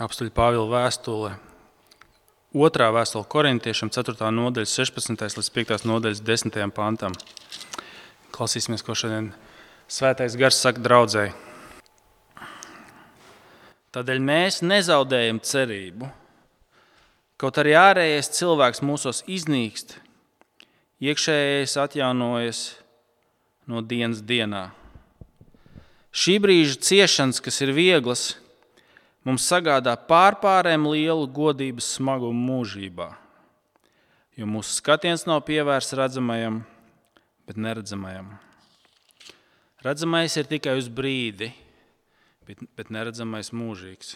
apstuļu Pāvila vēstule. Otrā vēstule korintiešiem, 4. nodaļa, 16. līdz 5. nodaļas, 10. pantam. Klausīsimies, ko šodien Svētais Gars saka draudzēji. Tādēļ mēs nezaudējam cerību. Kaut arī ārējais cilvēks mūsos iznīkst, iekšējais atjaunojas no dienas dienā. Šī brīža ciešanas, kas ir vieglas, mums sagādā pārpārēm lielu godības smagumu mūžībā. Jo mūsu skatiens nav pievērsts redzamajam, bet neredzamajam. Redzamais ir tikai uz brīdi, bet, bet neredzamais mūžīgs.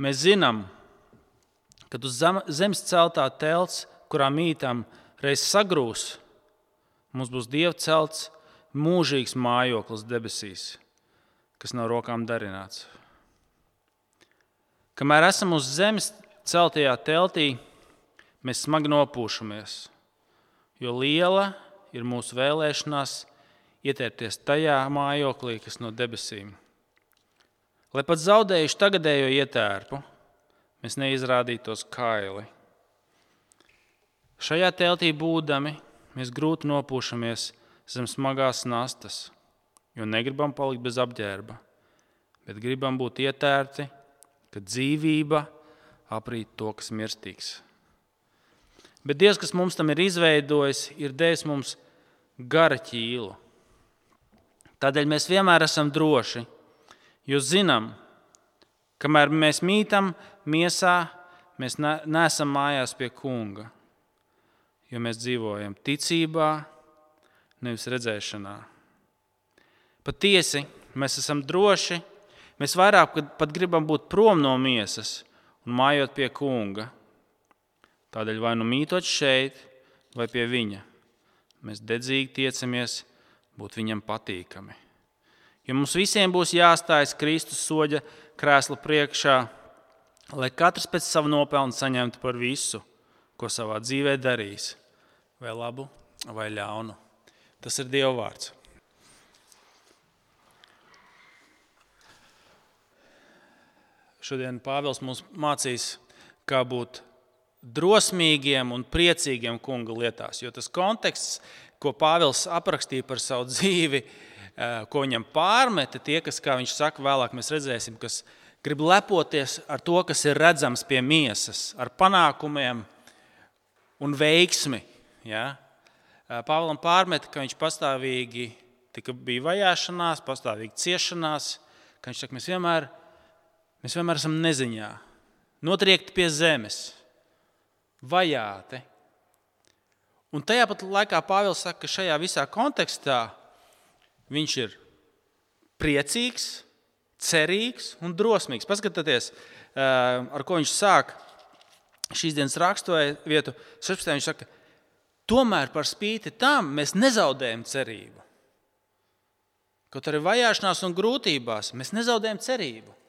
Mēs zinām, ka uz zemes celtā telts, kurā mītam, reiz sagrūs, mums būs dieva celts mūžīgs mājoklis debesīs, kas nav rokām darināts. Kamēr esam uz zemes celtajā teltī, mēs smagi nopūšamies, jo liela ir mūsu vēlēšanās ietērties tajā mājoklī, kas no debesīm. Lai pat zaudējuši tagadējo ietērpu, mēs neizrādītos kaili. Šajā teltī būdami, mēs grūti nopūšamies zem smagās nastas, jo negribam palikt bez apģērba, bet gribam būt ietērti ka dzīvība aprīt to, kas ir mirstīgs. Bet Dievs, kas mums tam ir izveidojis, ir devis mums gara ķīlu. Tādēļ mēs vienmēr esam droši, jo zinām, kamēr mēs mītam miesā, mēs neesam mājās pie kunga. Jo mēs dzīvojam ticībā, nevis redzēšanā. Patiesi, mēs esam droši, Mēs vairāk pat gribam būt prom no miesas un mājot pie kunga. Tādēļ vai nu mītot šeit, vai pie viņa, mēs dedzīgi tiecamies būt viņam patīkami. Jo mums visiem būs jāstājas Kristus soļa krēsla priekšā, lai katrs pēc sava nopelna saņemtu par visu, ko savā dzīvē darīs, vai labu, vai ļaunu. Tas ir Dieva vārds. Šodien Pāvils mums mācīs, kā būt drosmīgiem un priecīgiem kunga lietās. Jo tas konteksts, ko Pāvils aprakstīja par savu dzīvi, eh, ko viņam pārmeta, tie, kas, kā viņš saka, vēlāk mēs redzēsim, kas grib lepoties ar to, kas ir redzams pie miesas, ar panākumiem un veiksmi. Ja? Eh, Pāvēlam pārmeta, ka viņš pastāvīgi bija vajāšanās, pastāvīgi ciešanās, ka viņš saka, mēs vienmēr esam Mēs vienmēr esam neziņā, notriekti pie zemes, vajāti. Un tajā pat laikā Pāvils saka, ka šajā visā kontekstā viņš ir priecīgs, cerīgs un drosmīgs. Paskatieties, eh, ar ko viņš sāk šīs dienas raksturvietu. 16. viņš saka, tomēr par spīti tam mēs nezaudējam cerību. Kaut arī vajāšanās un grūtībās mēs nezaudējam cerību.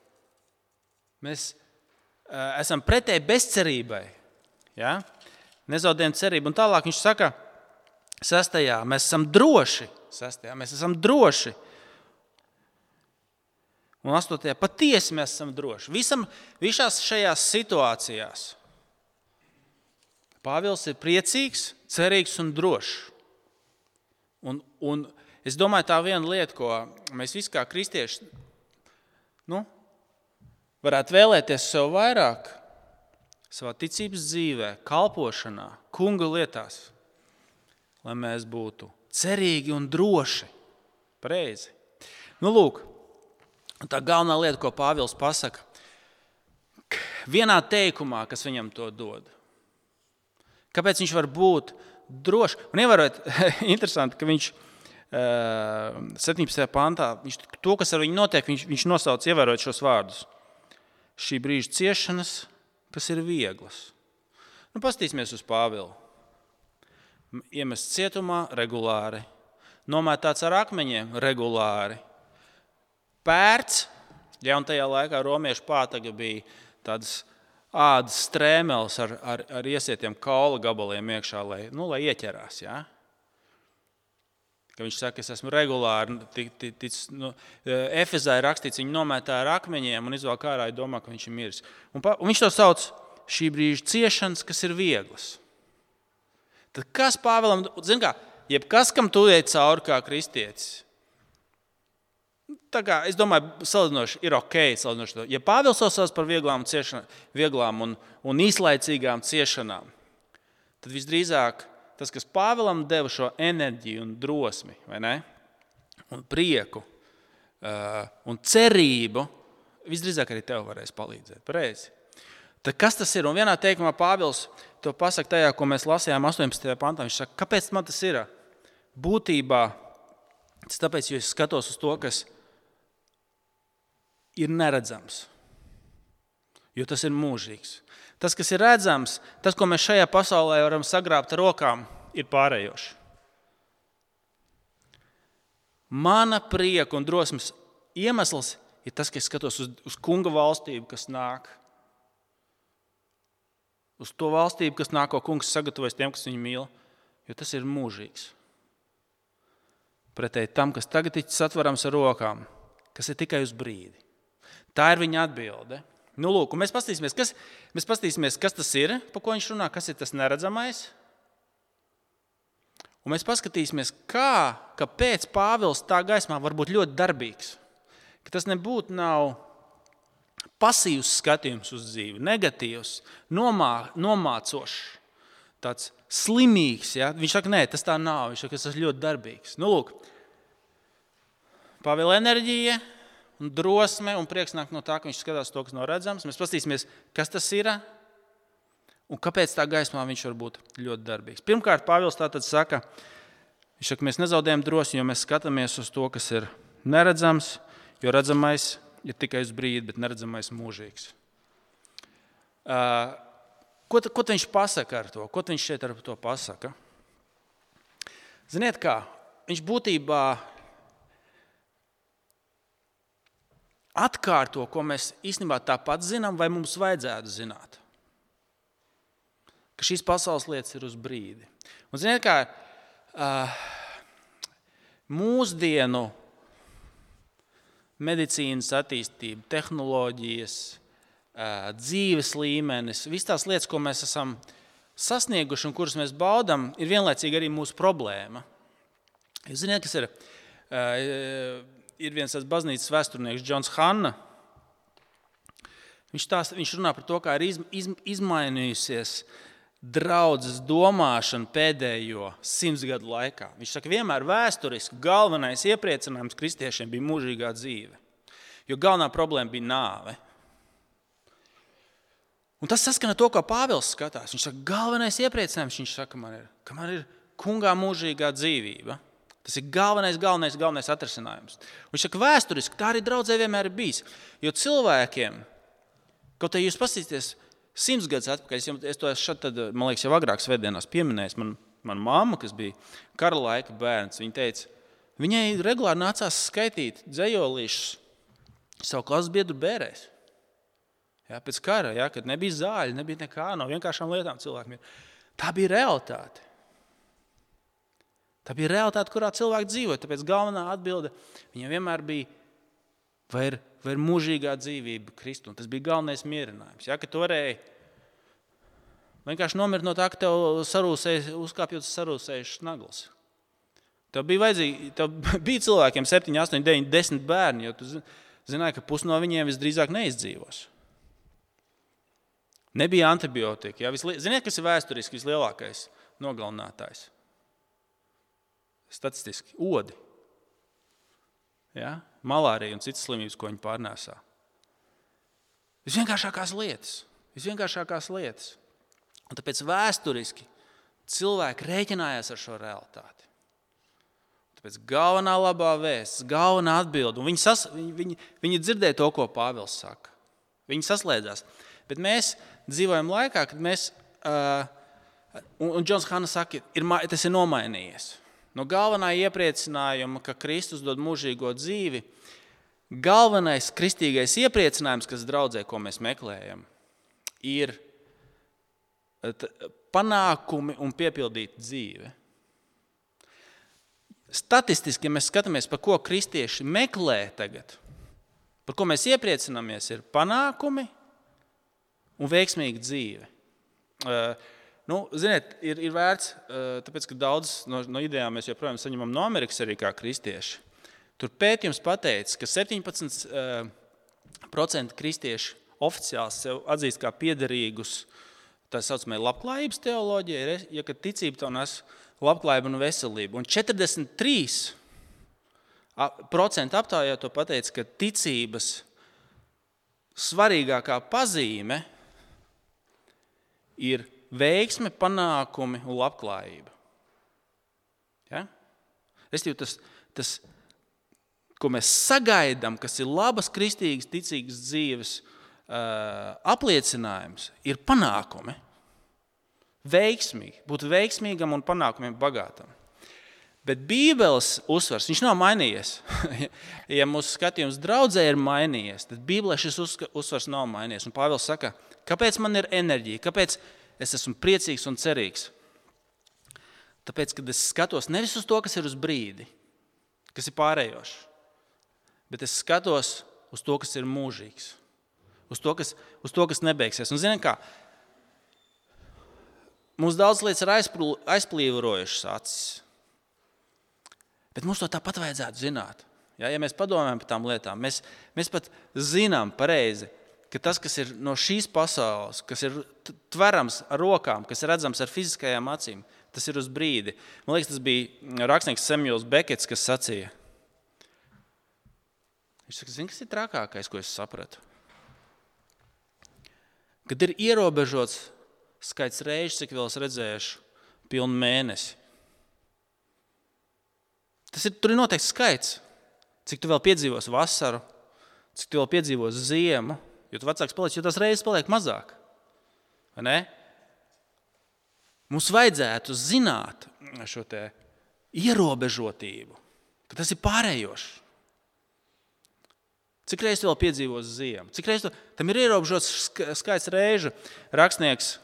Mēs uh, esam pretēji bezcerībai. Ja? Nezaudējam cerību. Un tālāk viņš saka, sastajā, mēs esam droši. Sastajā, mēs esam droši. Un astotajā patiesi mēs esam droši. Visam, visās šajās situācijās Pāvils ir priecīgs, cerīgs un drošs. Un, un es domāju, tā viena lieta, ko mēs visi kā kristieši nu, varētu vēlēties sev vairāk savā ticības dzīvē, kalpošanā, kunga lietās, lai mēs būtu cerīgi un droši. Pareizi. Nu, lūk, tā galvenā lieta, ko Pāvils pasaka, vienā teikumā, kas viņam to dod. Kāpēc viņš var būt drošs? Un ievērot, interesanti, ka viņš 17. Eh, pantā, viņš, to, kas ar viņu notiek, viņš, viņš nosauc, ievērot šos vārdus šī brīža ciešanas, kas ir vieglas. Nu, Pastīsimies uz Pāvilu. Iemests cietumā regulāri, nomētāts ar akmeņiem regulāri. Pērts, ja un tajā laikā romiešu pātaga bija tādas ādas strēmeles ar, ar, ar iesietiem kaula gabaliem iekšā, lai, nu, lai ieķerās. Ja? Ka viņš saka, es esmu regulāri, tic, nu, Efezā ir rakstīts, viņa nometā ar akmeņiem un izvēlējās ārā, domā, ka viņš ir miris. Un, pa, un viņš to sauc šī brīža ciešanas, kas ir vieglas. Tad kas Pāvēlam, zin kā, jebkas, kam tu ej cauri kā kristietis, kā, es domāju, salīdzinoši ir ok. Salīdzinoši. Ja Pāvils to sauc par vieglām, ciešanām, vieglām un, un īslaicīgām ciešanām, tad visdrīzāk tas, kas Pāvēlam deva šo enerģiju un drosmi, un prieku uh, un cerību, visdrīzāk arī tev varēs palīdzēt. Pareizi. Tad kas tas ir? Un vienā teikumā Pāvils to pasakā tajā, ko mēs lasījām 18. pantā. Viņš saka, kāpēc man tas ir? Būtībā tas tāpēc, jo es skatos uz to, kas ir neredzams. Jo tas ir mūžīgs. Tas, kas ir redzams, tas, ko mēs šajā pasaulē varam sagrābt ar rokām, ir pārējoši. Mana prieka un drosmes iemesls ir tas, ka es skatos uz, uz kunga valstību, kas nāk. Uz to valstību, kas nāk, ko kungs sagatavojas tiem, kas viņu mīl, jo tas ir mūžīgs. Pretēji tam, kas tagad ir satverams ar rokām, kas ir tikai uz brīdi. Tā ir viņa atbilde. Nu, lūk, mēs paskatīsimies, kas, mēs paskatīsimies, kas tas ir, par ko viņš runā, kas ir tas neredzamais. Un mēs paskatīsimies, kā, kāpēc Pāvils tā gaismā var būt ļoti darbīgs. Ka tas nebūtu nav pasīvs skatījums uz dzīvi, negatīvs, nomā, nomācošs, tāds slimīgs. Ja? Viņš saka, nē, tas tā nav. Viņš saka, tas ir ļoti darbīgs. Nu, lūk, Pāvila enerģija, un drosme un prieks nāk no tā, ka viņš skatās to, kas nav redzams. Mēs paskatīsimies, kas tas ir un kāpēc tā gaismā viņš var būt ļoti darbīgs. Pirmkārt, Pāvils tā saka, viņš saka, mēs nezaudējam drosmi, jo mēs skatāmies uz to, kas ir neredzams, jo redzamais ir tikai uz brīdi, bet neredzamais mūžīgs. Uh, ko, ko viņš pasaka ar to? Ko viņš šeit ar to pasaka? Ziniet, kā viņš būtībā atkārto, ko mēs īstenībā tāpat zinām, vai mums vajadzētu zināt. Ka šīs pasaules lietas ir uz brīdi. Un, ziniet, kā uh, mūsdienu medicīnas attīstība, tehnoloģijas, uh, dzīves līmenis, visas tās lietas, ko mēs esam sasnieguši un kuras mēs baudām, ir vienlaicīgi arī mūsu problēma. Jūs zināt, kas ir? Uh, ir viens tāds baznīcas vēsturnieks, Džons Hanna. Viņš, tās, viņš runā par to, kā ir iz, iz, izmainījusies draudzes domāšana pēdējo simts gadu laikā. Viņš saka, vienmēr vēsturiski galvenais iepriecinājums kristiešiem bija mūžīgā dzīve. Jo galvenā problēma bija nāve. Un tas saskana to, ko Pāvils skatās. Viņš saka, galvenais iepriecinājums viņš saka, man ir, ka man ir kungā mūžīgā dzīvība. Tas ir galvenais, galvenais, galvenais atrisinājums. Viņš saka, vēsturiski tā arī draudzē vienmēr ir bijis. Jo cilvēkiem, kaut arī jūs paskatīsieties, simts gadus atpakaļ, es, es to šeit, tad, man liekas, jau agrāk svētdienās pieminēju. Man, man mamma, kas bija kara laika bērns, viņa teica, viņai regulāri nācās skaitīt dzējolīšus savu klases biedru bērēs. Jā, pēc kara, jā, kad nebija zāļu, nebija nekā no vienkāršām lietām cilvēkiem. Tā bija realitāte. Tā bija realitāte, kurā cilvēki dzīvoja. Tāpēc galvenā atbilde viņam vienmēr bija, vai ir, vai ir mūžīgā dzīvība Kristum. Tas bija galvenais mierinājums. Ja, tu varēji vienkārši nomirt no tā, ka tev sarūsēs, uzkāpjot uz sarūsējušas naglas. Tev bija tev bija cilvēkiem 7, 8, 9, 10 bērni, jo tu zināji, ka pusi no viņiem visdrīzāk neizdzīvos. Nebija antibiotika. Ja? Ziniet, kas ir vēsturiski vislielākais nogalinātājs? Statistiski odi, ja? malārija un citas slimības, ko viņi pārnēsā. Visvienkāršākās lietas, visvienkāršākās lietas. Un tāpēc vēsturiski cilvēki rēķinājās ar šo realitāti. Tāpēc galvenā labā vēsts, galvenā atbilde, un viņi, sas, viņi, viņi, viņi dzirdēja to, ko Pāvils saka. Viņi saslēdzās. Bet mēs dzīvojam laikā, kad mēs, uh, un, un Džons Hanna saka, ir, tas ir nomainījies no galvenā iepriecinājuma, ka Kristus dod mūžīgo dzīvi, galvenais kristīgais iepriecinājums, kas draudzē, ko mēs meklējam, ir panākumi un piepildīta dzīve. statistiski, ja mēs skatāmies, par ko kristieši meklē tagad, par ko mēs iepriecinamies, ir panākumi un veiksmīga dzīve. Uh, nu, ziniet, ir, ir vērts, uh, tāpēc ka daudzas no, no idejām mēs joprojām saņemam no Amerikas arī kā kristieši. Tur pētījums pateica, ka 17% uh, kristiešu oficiāli sev atzīst kā piederīgus tā saucamajai labklājības teoloģijai, ja ticība to nes labklājību un veselību. Un 43% aptaujā to pateica, ka ticības svarīgākā pazīme ir veiksme, panākumi un labklājība. Ja? Restīvi, tas, tas, ko mēs sagaidām, kas ir labas, kristīgas, ticīgas dzīves uh, apliecinājums, ir panākumi veiksmīgi, būt veiksmīgam un panākumiem bagātam. Bet Bībeles uzsvars nav mainījies. ja mūsu skatījums draudzē ir mainījies, tad Bībelē šis uzsvars nav mainījies. Un Pāvils saka, kāpēc man ir enerģija, kāpēc es esmu priecīgs un cerīgs? Tāpēc, kad es skatos nevis uz to, kas ir uz brīdi, kas ir pārējošs, bet es skatos uz to, kas ir mūžīgs, uz to, kas, uz to, kas nebeigsies. Un, zini, kā, Mums daudz lietas ir aizplīvojušas acis. Bet mums to tāpat vajadzētu zināt. Ja, ja mēs padomājam par tām lietām, mēs, mēs pat zinām pareizi, ka tas, kas ir no šīs pasaules, kas ir tverams ar rokām, kas ir redzams ar fiziskajām acīm, tas ir uz brīdi. Man liekas, tas bija rakstnieks Samuels Bekets, kas sacīja, viņš saka, zini, kas ir trakākais, ko es sapratu? Kad ir ierobežots skaits reizes, cik vēl es redzēšu pilnu mēnesi. Tas ir, tur ir noteikts skaits, cik tu vēl piedzīvos vasaru, cik tu vēl piedzīvos ziemu. Jo vecāks paliec, jo tas reizes paliek mazāk. Mums vajadzētu zināt šo ierobežotību, ka tas ir pārējošs. Cik reizes vēl piedzīvos ziemu? Cik reizes tam ir ierobežots skaits reižu? Rakstnieks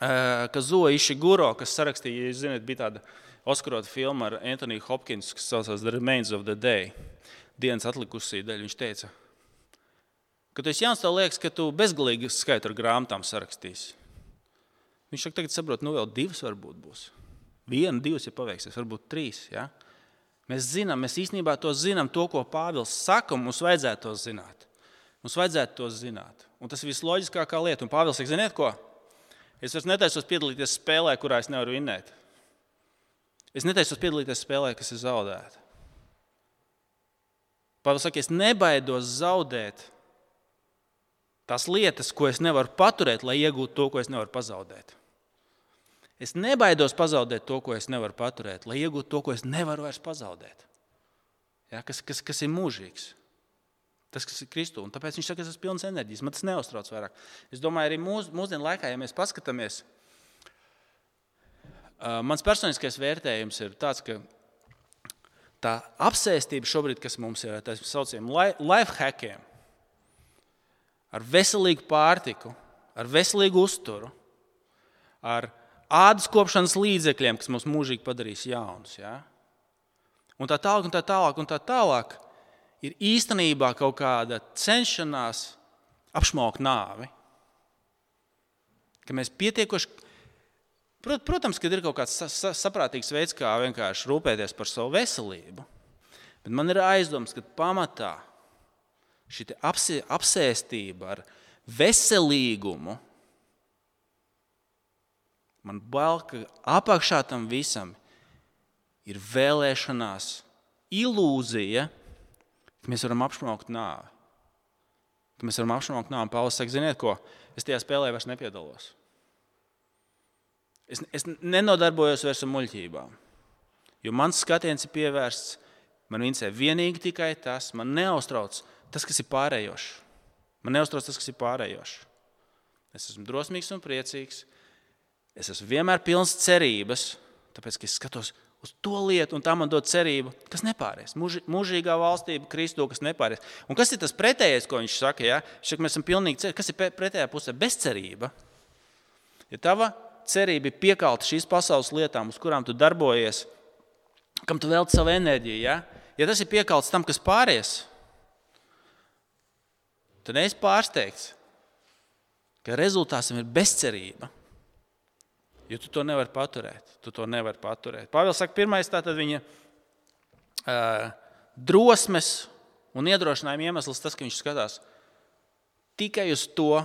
ka Zoja Išiguro, kas sarakstīja, jūs zināt, bija tāda Oskarota filma ar Antoniju Hopkinsu, kas saucās The Remains of the Day, dienas atlikusī daļa. Viņš teica, ka tu esi jauns, tev liekas, ka tu bezgalīgi skaitu ar grāmatām sarakstīsi. Viņš saka, tagad saprot, nu vēl divas varbūt būs. Viena, divas, ja paveiksies, varbūt trīs. Ja? Mēs zinām, mēs īstenībā to zinām, to, ko Pāvils saka, mums vajadzētu to zināt. Mums vajadzētu to zināt. Un tas ir visloģiskākā lieta. Un Pāvils saka, ziniet ko? Es vairs netaisos piedalīties spēlē, kurā es nevaru vinnēt. Es netaisos piedalīties spēlē, kas ir zaudēta. Pāvils saka, es nebaidos zaudēt tās lietas, ko es nevaru paturēt, lai iegūtu to, ko es nevaru pazaudēt. Es nebaidos pazaudēt to, ko es nevaru paturēt, lai iegūtu to, ko es nevaru vairs pazaudēt. Ja, kas, kas, kas ir mūžīgs. Tas, kas ir Kristus. Tāpēc viņš saka, ka es esmu pilns enerģijas. Man tas neuztrauc vairāk. Es domāju, arī mūs, mūsdienu laikā, ja mēs paskatāmies, uh, mans personiskais vērtējums ir tāds, ka tā apsēstība šobrīd, kas mums ir, tā saucamiem life hackiem, ar veselīgu pārtiku, ar veselīgu uzturu, ar ādas kopšanas līdzekļiem, kas mums mūžīgi padarīs jaunus. Ja? Un tā tālāk, un tā tālāk, un tā tālāk ir īstenībā kaut kāda cenšanās apšaukt nāvi. Ka mēs pietiekoši, protams, ka ir kaut kāds saprātīgs veids, kā vienkārši rūpēties par savu veselību. Bet man ir aizdoms, ka pamatā šī apsēstība ar veselīgumu man bail, ka apakšā tam visam ir vēlēšanās, ilūzija ka mēs varam apšaukt nāvi. Ka mēs varam apšaukt nāvi. Pāvils saka, ziniet, ko? Es tajā spēlē vairs nepiedalos. Es, es nenodarbojos vairs ar muļķībām. Jo mans skatiens ir pievērsts, man interesē tikai tas, man neuztrauc tas, kas ir pārējošs. Man neuztrauc tas, kas ir pārējošs. Es esmu drosmīgs un priecīgs. Es esmu vienmēr pilns cerības, tāpēc ka es skatos uz to lietu, un tā man dod cerību, kas nepāries. Mūž, mūžīgā valstība, Kristu, kas nepāries. Un kas ir tas pretējais, ko viņš saka? Ja? Viņš saka, mēs esam pilnīgi cerīgi. Kas ir pretējā pusē? Bezcerība. Ja tava cerība ir piekalta šīs pasaules lietām, uz kurām tu darbojies, kam tu veltīji savu enerģiju, ja? ja tas ir piekalts tam, kas pāries, tad es pārsteigts, ka rezultāts ir bezcerība. Jo tu to nevari paturēt. Tu to nevari paturēt. Pāvils saka, pirmais tātad viņa uh, drosmes un iedrošinājuma iemesls tas, ka viņš skatās tikai uz to,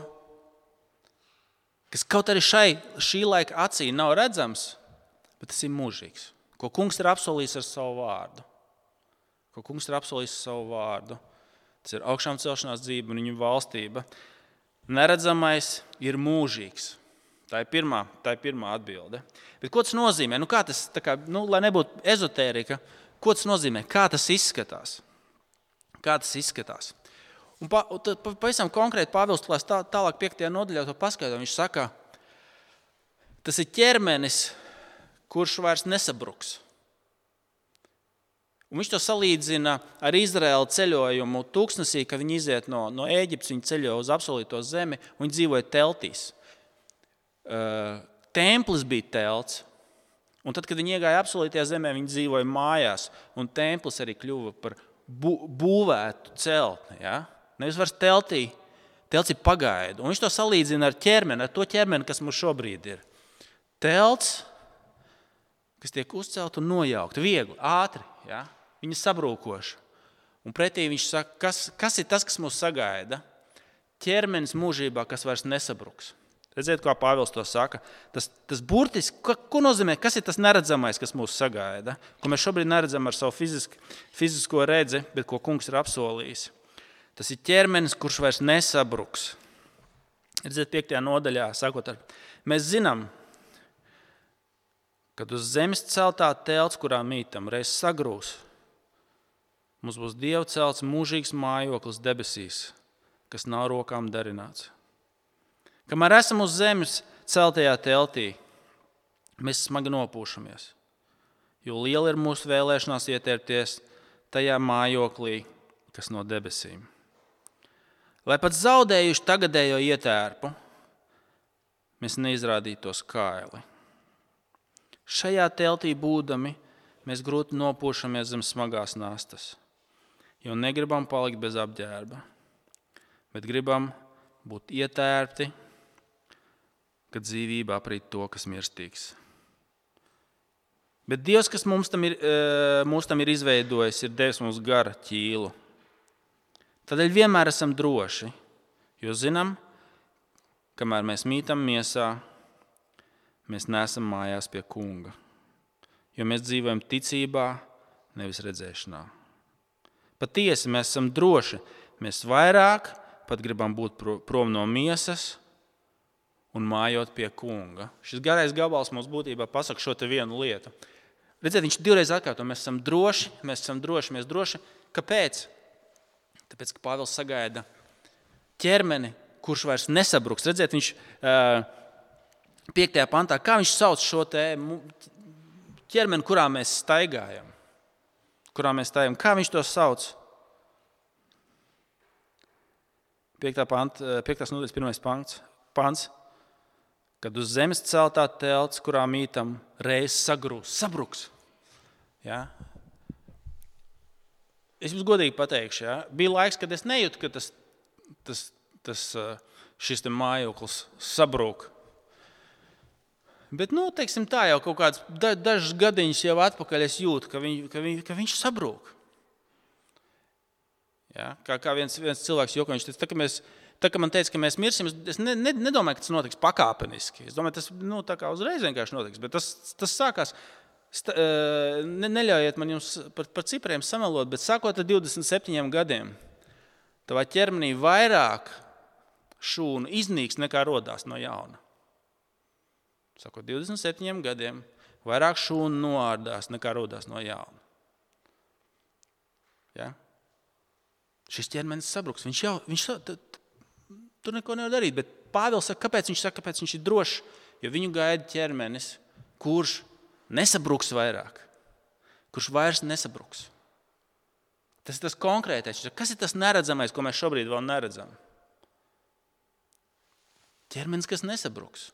kas kaut arī šai, šī laika acī nav redzams, bet tas ir mūžīgs. Ko kungs ir apsolījis ar savu vārdu. Ko kungs ir apsolījis ar savu vārdu. Tas ir augšām celšanās dzīve un viņa valstība. Neredzamais ir mūžīgs. Tā ir pirmā, tā ir pirmā atbilde. Bet ko tas nozīmē? Nu, tas, kā, nu, lai nebūtu ezotērija, ko tas nozīmē? Kā tas izskatās? Kā tas izskatās? Un pa, pa, pavisam konkrēti Pāvils tā, tālāk, 5. nodaļā, to paskaidro. Viņš saka, tas ir ķermenis, kurš vairs nesabruks. Un viņš to salīdzina ar Izraēlu ceļojumu tūkstnesī, kad viņi iziet no, no Ēģiptes, viņi ceļo uz apsolīto zemi un dzīvoja teltīs. Uh, templis bija telts, un tad, kad viņi iegāja apsolītajā zemē, viņi dzīvoja mājās, un templis arī kļuva par bū, būvētu celtni. Ja? Nevis vairs teltī, telts ir pagaidu. Un viņš to salīdzina ar ķermeni, ar to ķermeni, kas mums šobrīd ir. Telts, kas tiek uzcelta un nojaukta viegli, ātri, ja? Viņa sabrūkoša. Un pretī viņš saka, kas, kas ir tas, kas mūs sagaida? Ķermenis mūžībā, kas vairs nesabruks. Redziet, kā Pāvils to saka. Tas, tas burtiski, ko, ko nozīmē, kas ir tas neredzamais, kas mūs sagaida, ko mēs šobrīd neredzam ar savu fiziski, fizisko redzi, bet ko kungs ir apsolījis. Tas ir ķermenis, kurš vairs nesabruks. Redziet, 5. nodaļā, sakot, mēs zinām, kad uz zemes celtā telts, kurā mītam, reiz sagrūs, mums būs Dieva celts mūžīgs mājoklis debesīs, kas nav rokām darināts. Kamēr esam uz zemes celtajā teltī, mēs smagi nopūšamies, jo liela ir mūsu vēlēšanās ietērpties tajā mājoklī, kas no debesīm lai pat zaudējuši tagadējo ietērpu, mēs neizrādītos kaili. Šajā teltī būdami, mēs grūti nopūšamies zem smagās nastas, jo negribam palikt bez apģērba, bet gribam būt ietērpti, kad dzīvība aprīt to, kas mirstīgs. Bet Dievs, kas mums tam ir, eh, mums tam ir izveidojis, ir devis mums gara ķīlu Tādēļ vienmēr esam droši, jo zinām, kamēr mēs mītam miesā, mēs neesam mājās pie kunga. Jo mēs dzīvojam ticībā, nevis redzēšanā. Patiesi mēs esam droši. Mēs vairāk pat gribam būt prom no miesas un mājot pie kunga. Šis garais gabals mums būtībā pasaka šo vienu lietu. Redziet, viņš divreiz atkārto, mēs esam droši, mēs esam droši, mēs droši. Kāpēc? Tāpēc, ka Pāvils sagaida ķermeni, kurš vairs nesabruks. Redziet, viņš uh, 5. pantā, kā viņš sauc šo ķermeni, kurā mēs staigājam. Kurā mēs staigājam. Kā viņš to sauc? 5. Panta, 5. nodaļas 1. pants, pants. Kad uz zemes celtā telts, kurā mītam, reiz sagrūs, sabruks. Ja? Es jums godīgi pateikšu, ja? bija laiks, kad es nejūtu, ka tas, tas, tas, šis mājoklis sabrūk. Bet, nu, teiksim, tā jau kaut kāds da, dažs gadiņus jau atpakaļ es jūtu, ka, viņ, ka, viņ, ka viņš sabrūk. Ja? Kā, kā viens, viens cilvēks jokoja, viņš teica, tā, ka mēs, tā, ka man teica, ka mēs mirsim, es ne, ne, nedomāju, ka tas notiks pakāpeniski. Es domāju, tas nu, uzreiz vienkārši notiks, bet tas, tas sākās ne, neļaujiet man jums par, par cipriem samelot, bet sākot ar 27 gadiem, tavā ķermenī vairāk šūnu iznīks nekā radās no jauna. Sakot, 27 gadiem vairāk šūnu noārdās nekā radās no jauna. Ja? Šis ķermenis sabruks. Viņš jau viņš, tur neko nevar darīt. Bet Pāvils saka, kāpēc viņš saka, kāpēc viņš ir drošs? Jo viņu gaida ķermenis, kurš nesabruks vairāk, kurš vairs nesabruks. Tas ir tas konkrētais. Kas ir tas neredzamais, ko mēs šobrīd vēl neredzam? Ķermenis, kas nesabruks.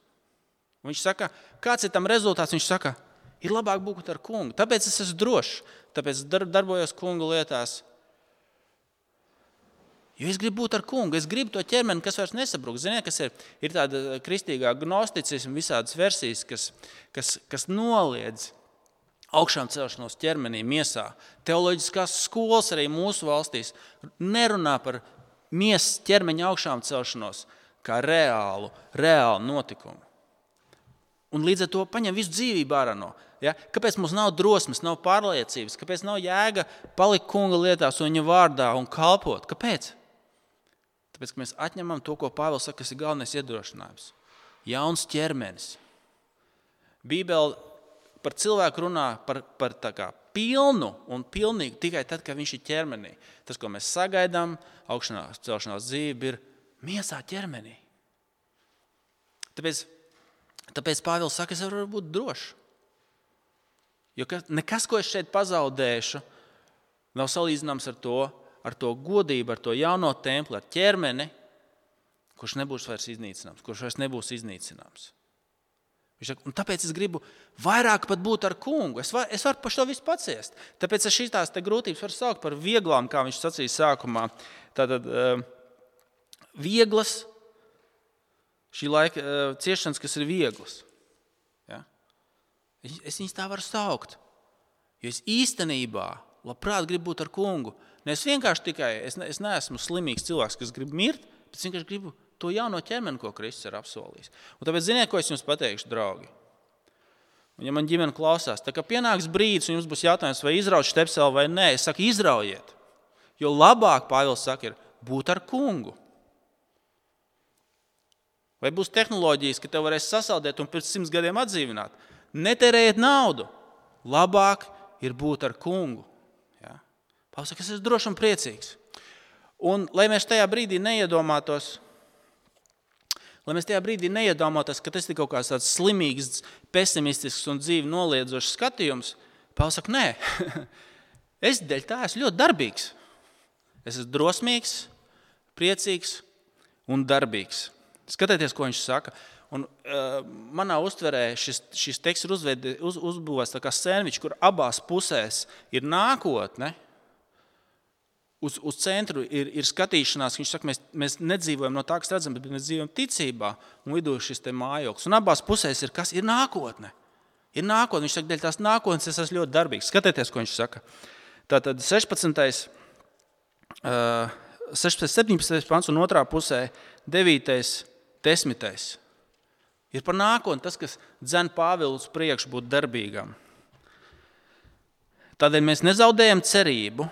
Viņš saka, kāds ir tam rezultāts? Viņš saka, Ir labāk būt ar kungu. Tāpēc es esmu drošs, tāpēc darbojos kungu lietās. Jo es gribu būt ar kungu, es gribu to ķermeni, kas vairs nesabrūk. Ziniet, kas ir, ir tāda kristīgā gnosticisma, visādas versijas, kas, kas, kas noliedz augšām celšanos ķermenī, miesā. Teoloģiskās skolas arī mūsu valstīs nerunā par miesas ķermeņa augšām celšanos kā reālu, reālu notikumu. Un līdz ar to paņem visu dzīvību ārā no. Ja? Kāpēc mums nav drosmes, nav pārliecības, kāpēc nav jēga palikt kunga lietās un viņa vārdā un kalpot? Kāpēc? Tāpēc, ka mēs atņemam to, ko Pāvils saka, kas ir galvenais iedrošinājums. Jauns ķermenis. Bībele par cilvēku runā par, par kā, pilnu un pilnīgu tikai tad, kad viņš ir ķermenī. Tas, ko mēs sagaidām, augšanās celšanās dzīve, ir miesā ķermenī. Tāpēc, tāpēc Pāvils saka, es varu būt drošs. Jo nekas, ko es šeit pazaudēšu, nav salīdzināms ar to, ar to godību, ar to jauno templi, ar ķermeni, kurš nebūs vairs iznīcināms, kurš vairs nebūs iznīcināms. Saka, tāpēc es gribu vairāk būt ar kungu. Es, var, es varu par šo visu paciest. Tāpēc es šīs grūtības varu saukt par vieglām, kā viņš sacīja sākumā. Tātad, uh, vieglas, šī laika uh, ciešanas, kas ir vieglas. Ja? Es viņus tā varu saukt. Jo es īstenībā labprāt gribu būt ar kungu. Ne es vienkārši tikai, es, ne, es neesmu slimīgs cilvēks, kas grib mirt, bet es vienkārši gribu to jauno ķermeni, ko Kristus ir apsolījis. Un tāpēc ziniet, ko es jums pateikšu, draugi. Un, ja man ģimene klausās, tad, pienāks brīdis, un jums būs jautājums, vai izraut stepseli vai nē, es saku, izraujiet. Jo labāk, Pāvils saka, ir būt ar kungu. Vai būs tehnoloģijas, ka te varēs sasaldēt un pēc simts gadiem atdzīvināt? Netērējiet naudu. Labāk ir būt ar kungu. Ja? Pāvils saka, es esmu drošs un priecīgs. Un, lai mēs tajā brīdī neiedomātos, lai mēs tajā brīdī neiedomātos, ka tas ir kaut kāds slimīgs, pesimistisks un dzīvi noliedzošs skatījums, Pāvils saka, nē, es dēļ tā esmu ļoti darbīgs. Es esmu drosmīgs, priecīgs un darbīgs. Skatieties, ko viņš saka. Un, uh, manā uztverē šis, šis teksts ir uzvedi, uz, uzbūvēts kā sēniņš, kur abās pusēs ir nākotne. Uz, uz centru ir, ir skatīšanās, viņš saka, mēs, mēs nedzīvojam no tā, kas redzams, bet mēs dzīvojam ticībā, un vidū ir šis mājoklis. Un abās pusēs ir kas? Ir nākotne. Ir nākotne. Viņš saka, dēļ tās nākotnes es esmu ļoti darbīgs. Skatieties, ko viņš saka. Tātad 16. Uh, 16, 17. pants un otrā pusē 9 desmitais. Ir par nākotni tas, kas dzen Pāvilu uz priekšu būt darbīgam. Tādēļ mēs nezaudējam cerību,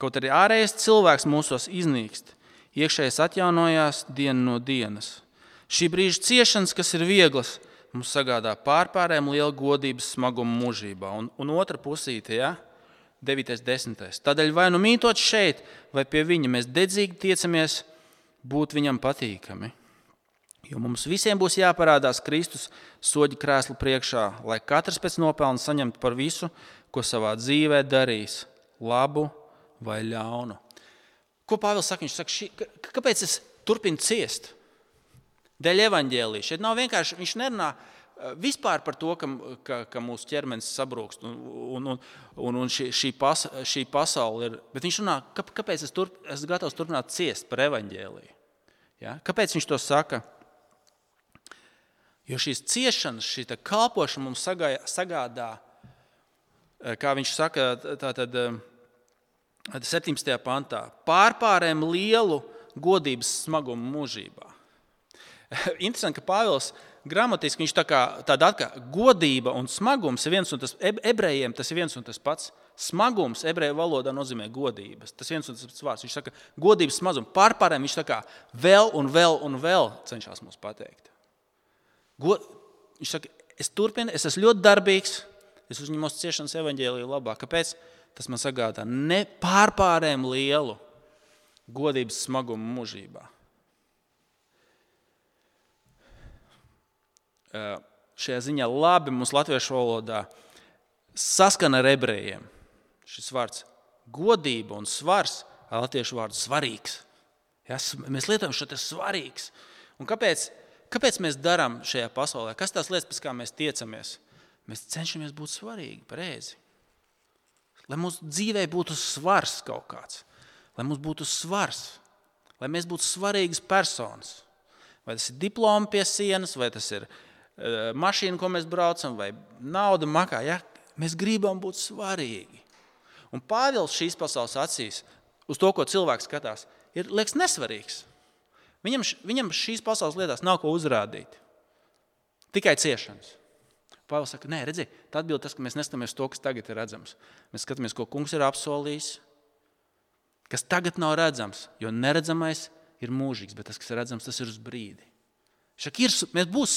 kaut arī ārējais cilvēks mūsos iznīkst, iekšējais atjaunojās dienu no dienas. Šī brīža ciešanas, kas ir vieglas, mums sagādā pārpārējiem lielu godības smagumu mūžībā. Un, un otra pusīte, ja? 9. un 10. Tādēļ vai nu mītot šeit, vai pie viņa mēs dedzīgi tiecamies būt viņam patīkami. Jo mums visiem būs jāparādās Kristus soļu krēslu priekšā, lai katrs pēc nopelna saņemtu par visu, ko savā dzīvē darīs, labu vai ļaunu. Ko Pāvils saka? Viņš saka, šī, kāpēc es turpinu ciest? Dēļ evaņģēlīja. Šeit nav vienkārši, viņš nerunā eh, vispār par to, ka, ka, ka mūsu ķermenis sabrūkst un, un, un, un šī, šī, pas, šī pasaule ir. Bet viņš runā, kāpēc es turp, esmu gatavs turpināt ciest par evaņģēlīju. Ja? Kāpēc viņš to saka? Jo šīs ciešanas, šī kalpošana mums sagādā, eh, kā viņš saka, tātad 17. Eh, pantā, pārpārēm lielu godības smagumu mūžībā. Interesanti, ka Pāvils gramatiski viņš tā kā tāda kā godība un smagums ir viens un tas ebrejiem tas ir viens un tas pats. Smagums ebreju valodā nozīmē godības. Tas viens un tas pats vārds. Viņš saka, godības smagums pārpārēm viņš tā kā vēl un vēl un vēl cenšas mums pateikt. Go, viņš saka, es turpinu, es esmu ļoti darbīgs, es uzņemos ciešanas evaņģēlīju labāk. Kāpēc? Tas man sagādā nepārpārēm lielu godības smagumu mūžībā. Šajā ziņā labi mums latviešu valodā saskana ar ebrejiem. Šis vārds godība un svars, latviešu vārds svarīgs. Ja, mēs lietojam šo te svarīgs. Un kāpēc? Kāpēc mēs darām šajā pasaulē? Kas tās lietas, pēc kā mēs tiecamies? Mēs cenšamies būt svarīgi, pareizi. Lai mūsu dzīvē būtu svars kaut kāds, lai mums būtu svars, lai mēs būtu svarīgas personas. Vai tas ir diploms pie sienas, vai tas ir uh, mašīna, ko mēs braucam, vai nauda makā. Ja? Mēs gribam būt svarīgi. Un Pāvils šīs pasaules acīs, uz to, ko cilvēks skatās, ir liekas nesvarīgs. Viņam, viņam šīs pasaules lietās nav ko uzrādīt. Tikai ciešanas. Pāvils saka, nē, redziet, tā atbild tas, ka mēs neskatāmies to, kas tagad ir redzams. Mēs skatāmies, ko kungs ir apsolījis, kas tagad nav redzams, jo neredzamais ir mūžīgs, bet tas, kas ir redzams, tas ir uz brīdi. Šak ir, mēs būs,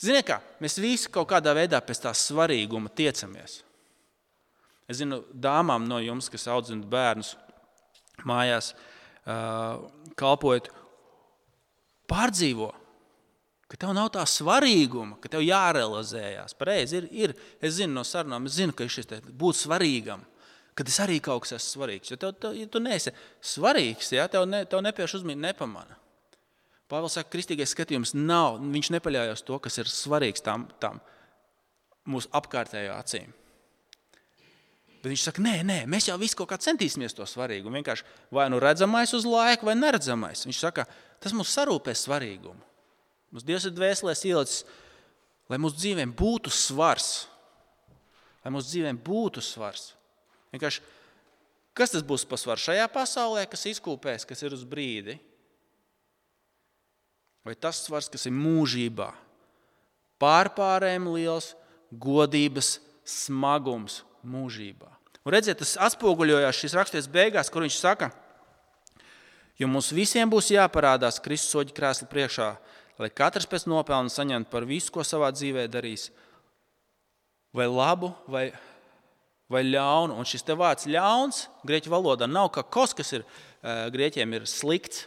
ziniet kā, mēs visi kaut kādā veidā pēc tā svarīguma tiecamies. Es zinu, dāmām no jums, kas audzina bērnus mājās, kalpojot, pārdzīvo ka tev nav tā svarīguma, ka tev jārealizējas. Pareizi ir, ir. Es zinu no sarunām, es zinu, ka šis būt svarīgam, kad es arī kaut kas esmu svarīgs. Jo tev, tev, ja tu neesi svarīgs, ja, tev, ne, tev nepieši uzmanību nepamana. Pāvils saka, ka kristīgais skatījums nav, viņš nepaļaujas to, kas ir svarīgs tam, tam mūsu apkārtējā acīm. Bet viņš saka, nē, nē, mēs jau visi kaut kā centīsimies to svarīgu. Vienkārši vai nu redzamais uz laiku, vai neredzamais. Viņš saka, tas mums sarūpēs svarīgumu. Mums Dievs ir dvēselēs ielicis, lai mūsu dzīvēm būtu svars. Lai mūsu dzīvēm būtu svars. Vienkārši, kas tas būs par svaru šajā pasaulē, kas izkūpēs, kas ir uz brīdi? Vai tas svars, kas ir mūžībā, pārpārējiem liels, godības smagums mūžībā. Un redziet, tas atspoguļojās šīs raksturības beigās, kur viņš saka, jo mums visiem būs jāparādās Kristus soļu krēsla priekšā, lai katrs pēc nopelna saņemtu par visu, ko savā dzīvē darīs, vai labu, vai, vai ļaunu. Un šis te vārds ļauns grieķu valodā nav kā kos, kas ir grieķiem ir slikts.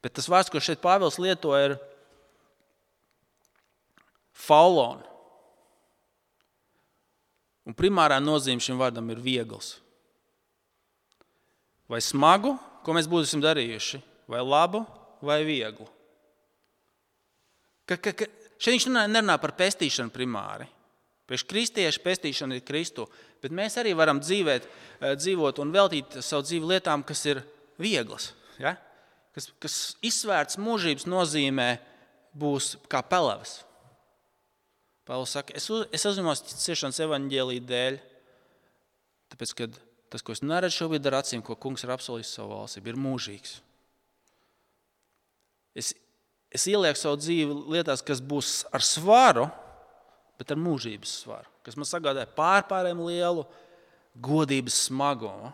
Bet tas vārds, ko šeit Pāvils lieto, ir faulon. Un primārā nozīme šim vārdam ir viegls. Vai smagu, ko mēs būsim darījuši, vai labu, vai vieglu. Ka, ka, ka šeit viņš nerunā par pestīšanu primāri. Priekš kristiešu pestīšana ir Kristu, bet mēs arī varam dzīvēt, eh, dzīvot un veltīt savu dzīvi lietām, kas ir vieglas, ja? kas, kas izsvērts mūžības nozīmē būs kā pelavas. Pāvils saka, es, uz, es uzņemos ciešanas evaņģēlīju dēļ, tāpēc, ka tas, ko es neredzu šobrīd ar acīm, ko kungs ir apsolījis savu valstību, ir mūžīgs. Es es ielieku savu dzīvi lietās, kas būs ar svaru, bet ar mūžības svaru, kas man sagādāja pārpārējiem lielu godības smagumu.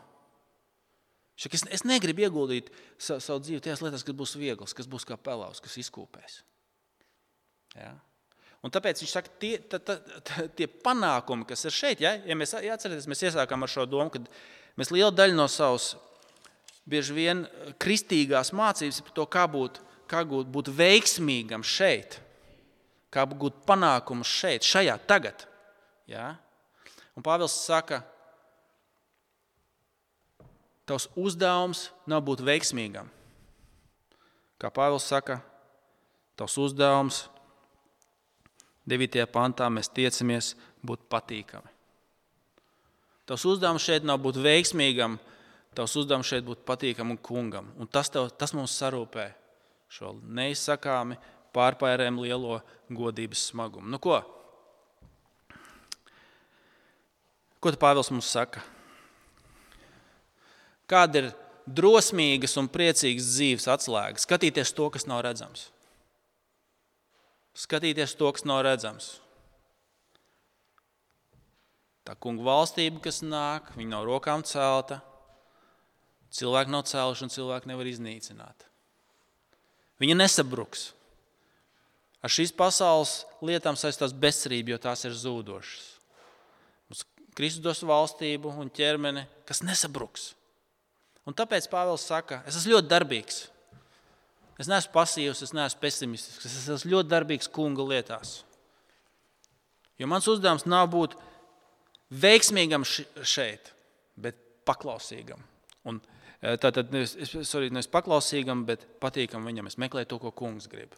Es, es negribu ieguldīt savu, savu dzīvi tajās lietās, kas būs vieglas, kas būs kā pelavs, kas izkūpēs. Ja? Un tāpēc viņš saka, tie, tā, tā, tā, tie panākumi, kas ir šeit, ja, ja mēs atceramies, mēs iesākām ar šo domu, ka mēs lielu daļu no savas bieži vien kristīgās mācības par to, kā būt kā būt veiksmīgam šeit, kā būt panākumus šeit, šajā tagad. Ja? Un Pāvils saka, tavs uzdevums nav būt veiksmīgam. Kā Pāvils saka, tavs uzdevums 9. pantā mēs tiecamies būt patīkami. Tavs uzdevums šeit nav būt veiksmīgam, tavs uzdevums šeit būt patīkamam un kungam. Un tas, tev, tas mums sarūpē šo neizsakāmi pārpērēm lielo godības smagumu. Nu, ko? Ko Pāvils mums saka? Kāda ir drosmīgas un priecīgas dzīves atslēga? Skatīties to, kas nav redzams. Skatīties to, kas nav redzams. Tā kunga valstība, kas nāk, viņa nav rokām celta. Cilvēki nav cēluši un cilvēki nevar iznīcināt. Viņa nesabruks. Ar šīs pasaules lietām saistās bezcerība, jo tās ir zūdošas. Mums Kristus dos valstību un ķermeni, kas nesabruks. Un tāpēc Pāvils saka, es esmu ļoti darbīgs. Es neesmu pasīvs, es neesmu pesimistisks. Es esmu ļoti darbīgs kunga lietās. Jo mans uzdevums nav būt veiksmīgam šeit, bet paklausīgam. Un Tātad nevis, sorry, nevis paklausīgam, bet patīkam viņam. Es meklēju to, ko kungs grib.